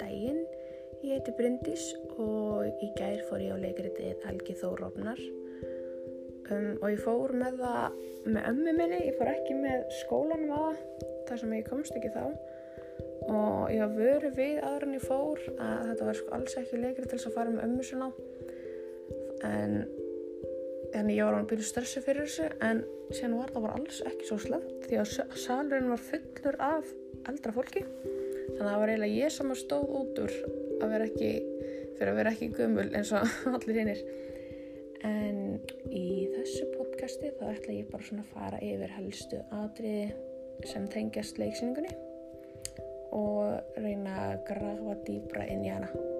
Daginn, ég heiti Bryndís og í gær fór ég á leikritið Helgi Þórofnar um, og ég fór með það með ömmu minni, ég fór ekki með skólanum að það, þar sem ég komst ekki þá. Og ég var vöru við aðra en ég fór að þetta var sko alls ekki leikrið til þess að fara með ömmu sinna en þannig ég var alveg byrjuð stressu fyrir þessu en síðan var það bara alls ekki svo slemt því að salurinn var fullur af eldra fólki. Þannig að það var eiginlega ég sem stóð út úr að vera ekki fyrir að vera ekki gömul eins og allir hinnir en í þessu podcasti þá ætla ég bara svona að fara yfir helstu atriði sem tengjast leiksýningunni og reyna að grafa dýbra inn í hana